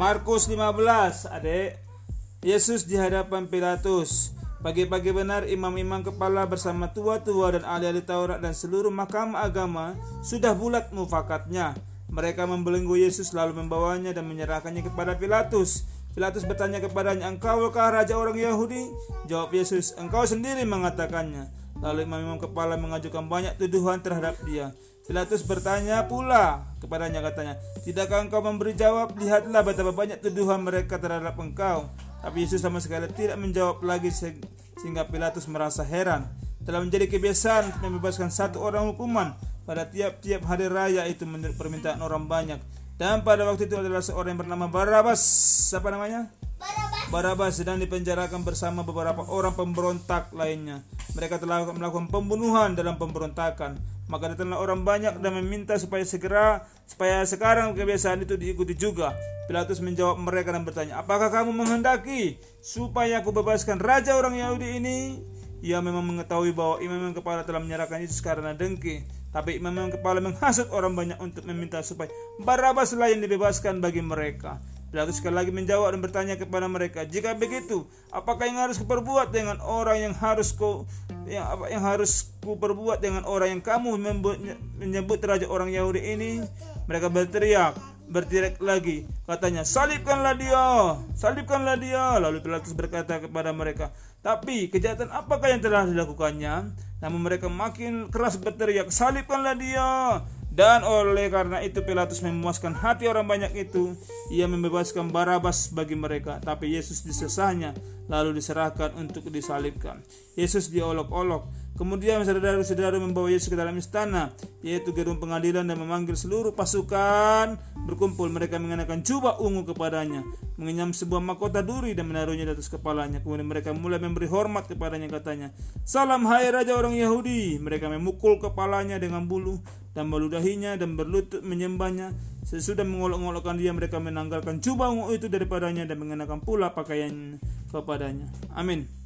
Markus 15, adek. Yesus di hadapan Pilatus. Pagi-pagi benar imam-imam kepala bersama tua-tua dan ahli-ahli Taurat dan seluruh mahkamah agama sudah bulat mufakatnya. Mereka membelenggu Yesus lalu membawanya dan menyerahkannya kepada Pilatus. Pilatus bertanya kepadanya, "Engkaukah raja orang Yahudi?" Jawab Yesus, "Engkau sendiri mengatakannya." Lalu imam-imam kepala mengajukan banyak tuduhan terhadap dia. Pilatus bertanya pula kepadanya katanya, Tidakkah engkau memberi jawab? Lihatlah betapa banyak tuduhan mereka terhadap engkau. Tapi Yesus sama sekali tidak menjawab lagi sehingga Pilatus merasa heran. Telah menjadi kebiasaan membebaskan satu orang hukuman pada tiap-tiap hari raya itu menurut permintaan orang banyak. Dan pada waktu itu adalah seorang yang bernama Barabas. Siapa namanya? Barabas. Barabas sedang dipenjarakan bersama beberapa orang pemberontak lainnya. Mereka telah melakukan pembunuhan dalam pemberontakan. Maka datanglah orang banyak dan meminta supaya segera supaya sekarang kebiasaan itu diikuti juga. Pilatus menjawab mereka dan bertanya, "Apakah kamu menghendaki supaya aku bebaskan raja orang Yahudi ini?" Ia memang mengetahui bahwa imam kepala telah menyerahkan Yesus karena dengki. Tapi imam kepala menghasut orang banyak untuk meminta supaya Barabas lain dibebaskan bagi mereka. Pilatus sekali lagi menjawab dan bertanya kepada mereka, "Jika begitu, apakah yang harus kuperbuat dengan orang yang harus ku yang apa yang harus ku perbuat dengan orang yang kamu menyebut raja orang Yahudi ini?" Mereka berteriak, berteriak lagi, katanya, "Salibkanlah dia! Salibkanlah dia!" Lalu Pilatus berkata kepada mereka, "Tapi kejahatan apakah yang telah dilakukannya?" Namun mereka makin keras berteriak, "Salibkanlah dia!" Dan oleh karena itu Pilatus memuaskan hati orang banyak itu. Ia membebaskan Barabas bagi mereka. Tapi Yesus disesahnya lalu diserahkan untuk disalibkan. Yesus diolok-olok Kemudian saudara-saudara membawa Yesus ke dalam istana, yaitu gedung pengadilan dan memanggil seluruh pasukan berkumpul. Mereka mengenakan jubah ungu kepadanya, mengenyam sebuah mahkota duri dan menaruhnya di atas kepalanya. Kemudian mereka mulai memberi hormat kepadanya katanya, Salam hai Raja orang Yahudi. Mereka memukul kepalanya dengan bulu dan meludahinya dan berlutut menyembahnya. Sesudah mengolok-olokkan dia, mereka menanggalkan jubah itu daripadanya dan mengenakan pula pakaian kepadanya. Amin.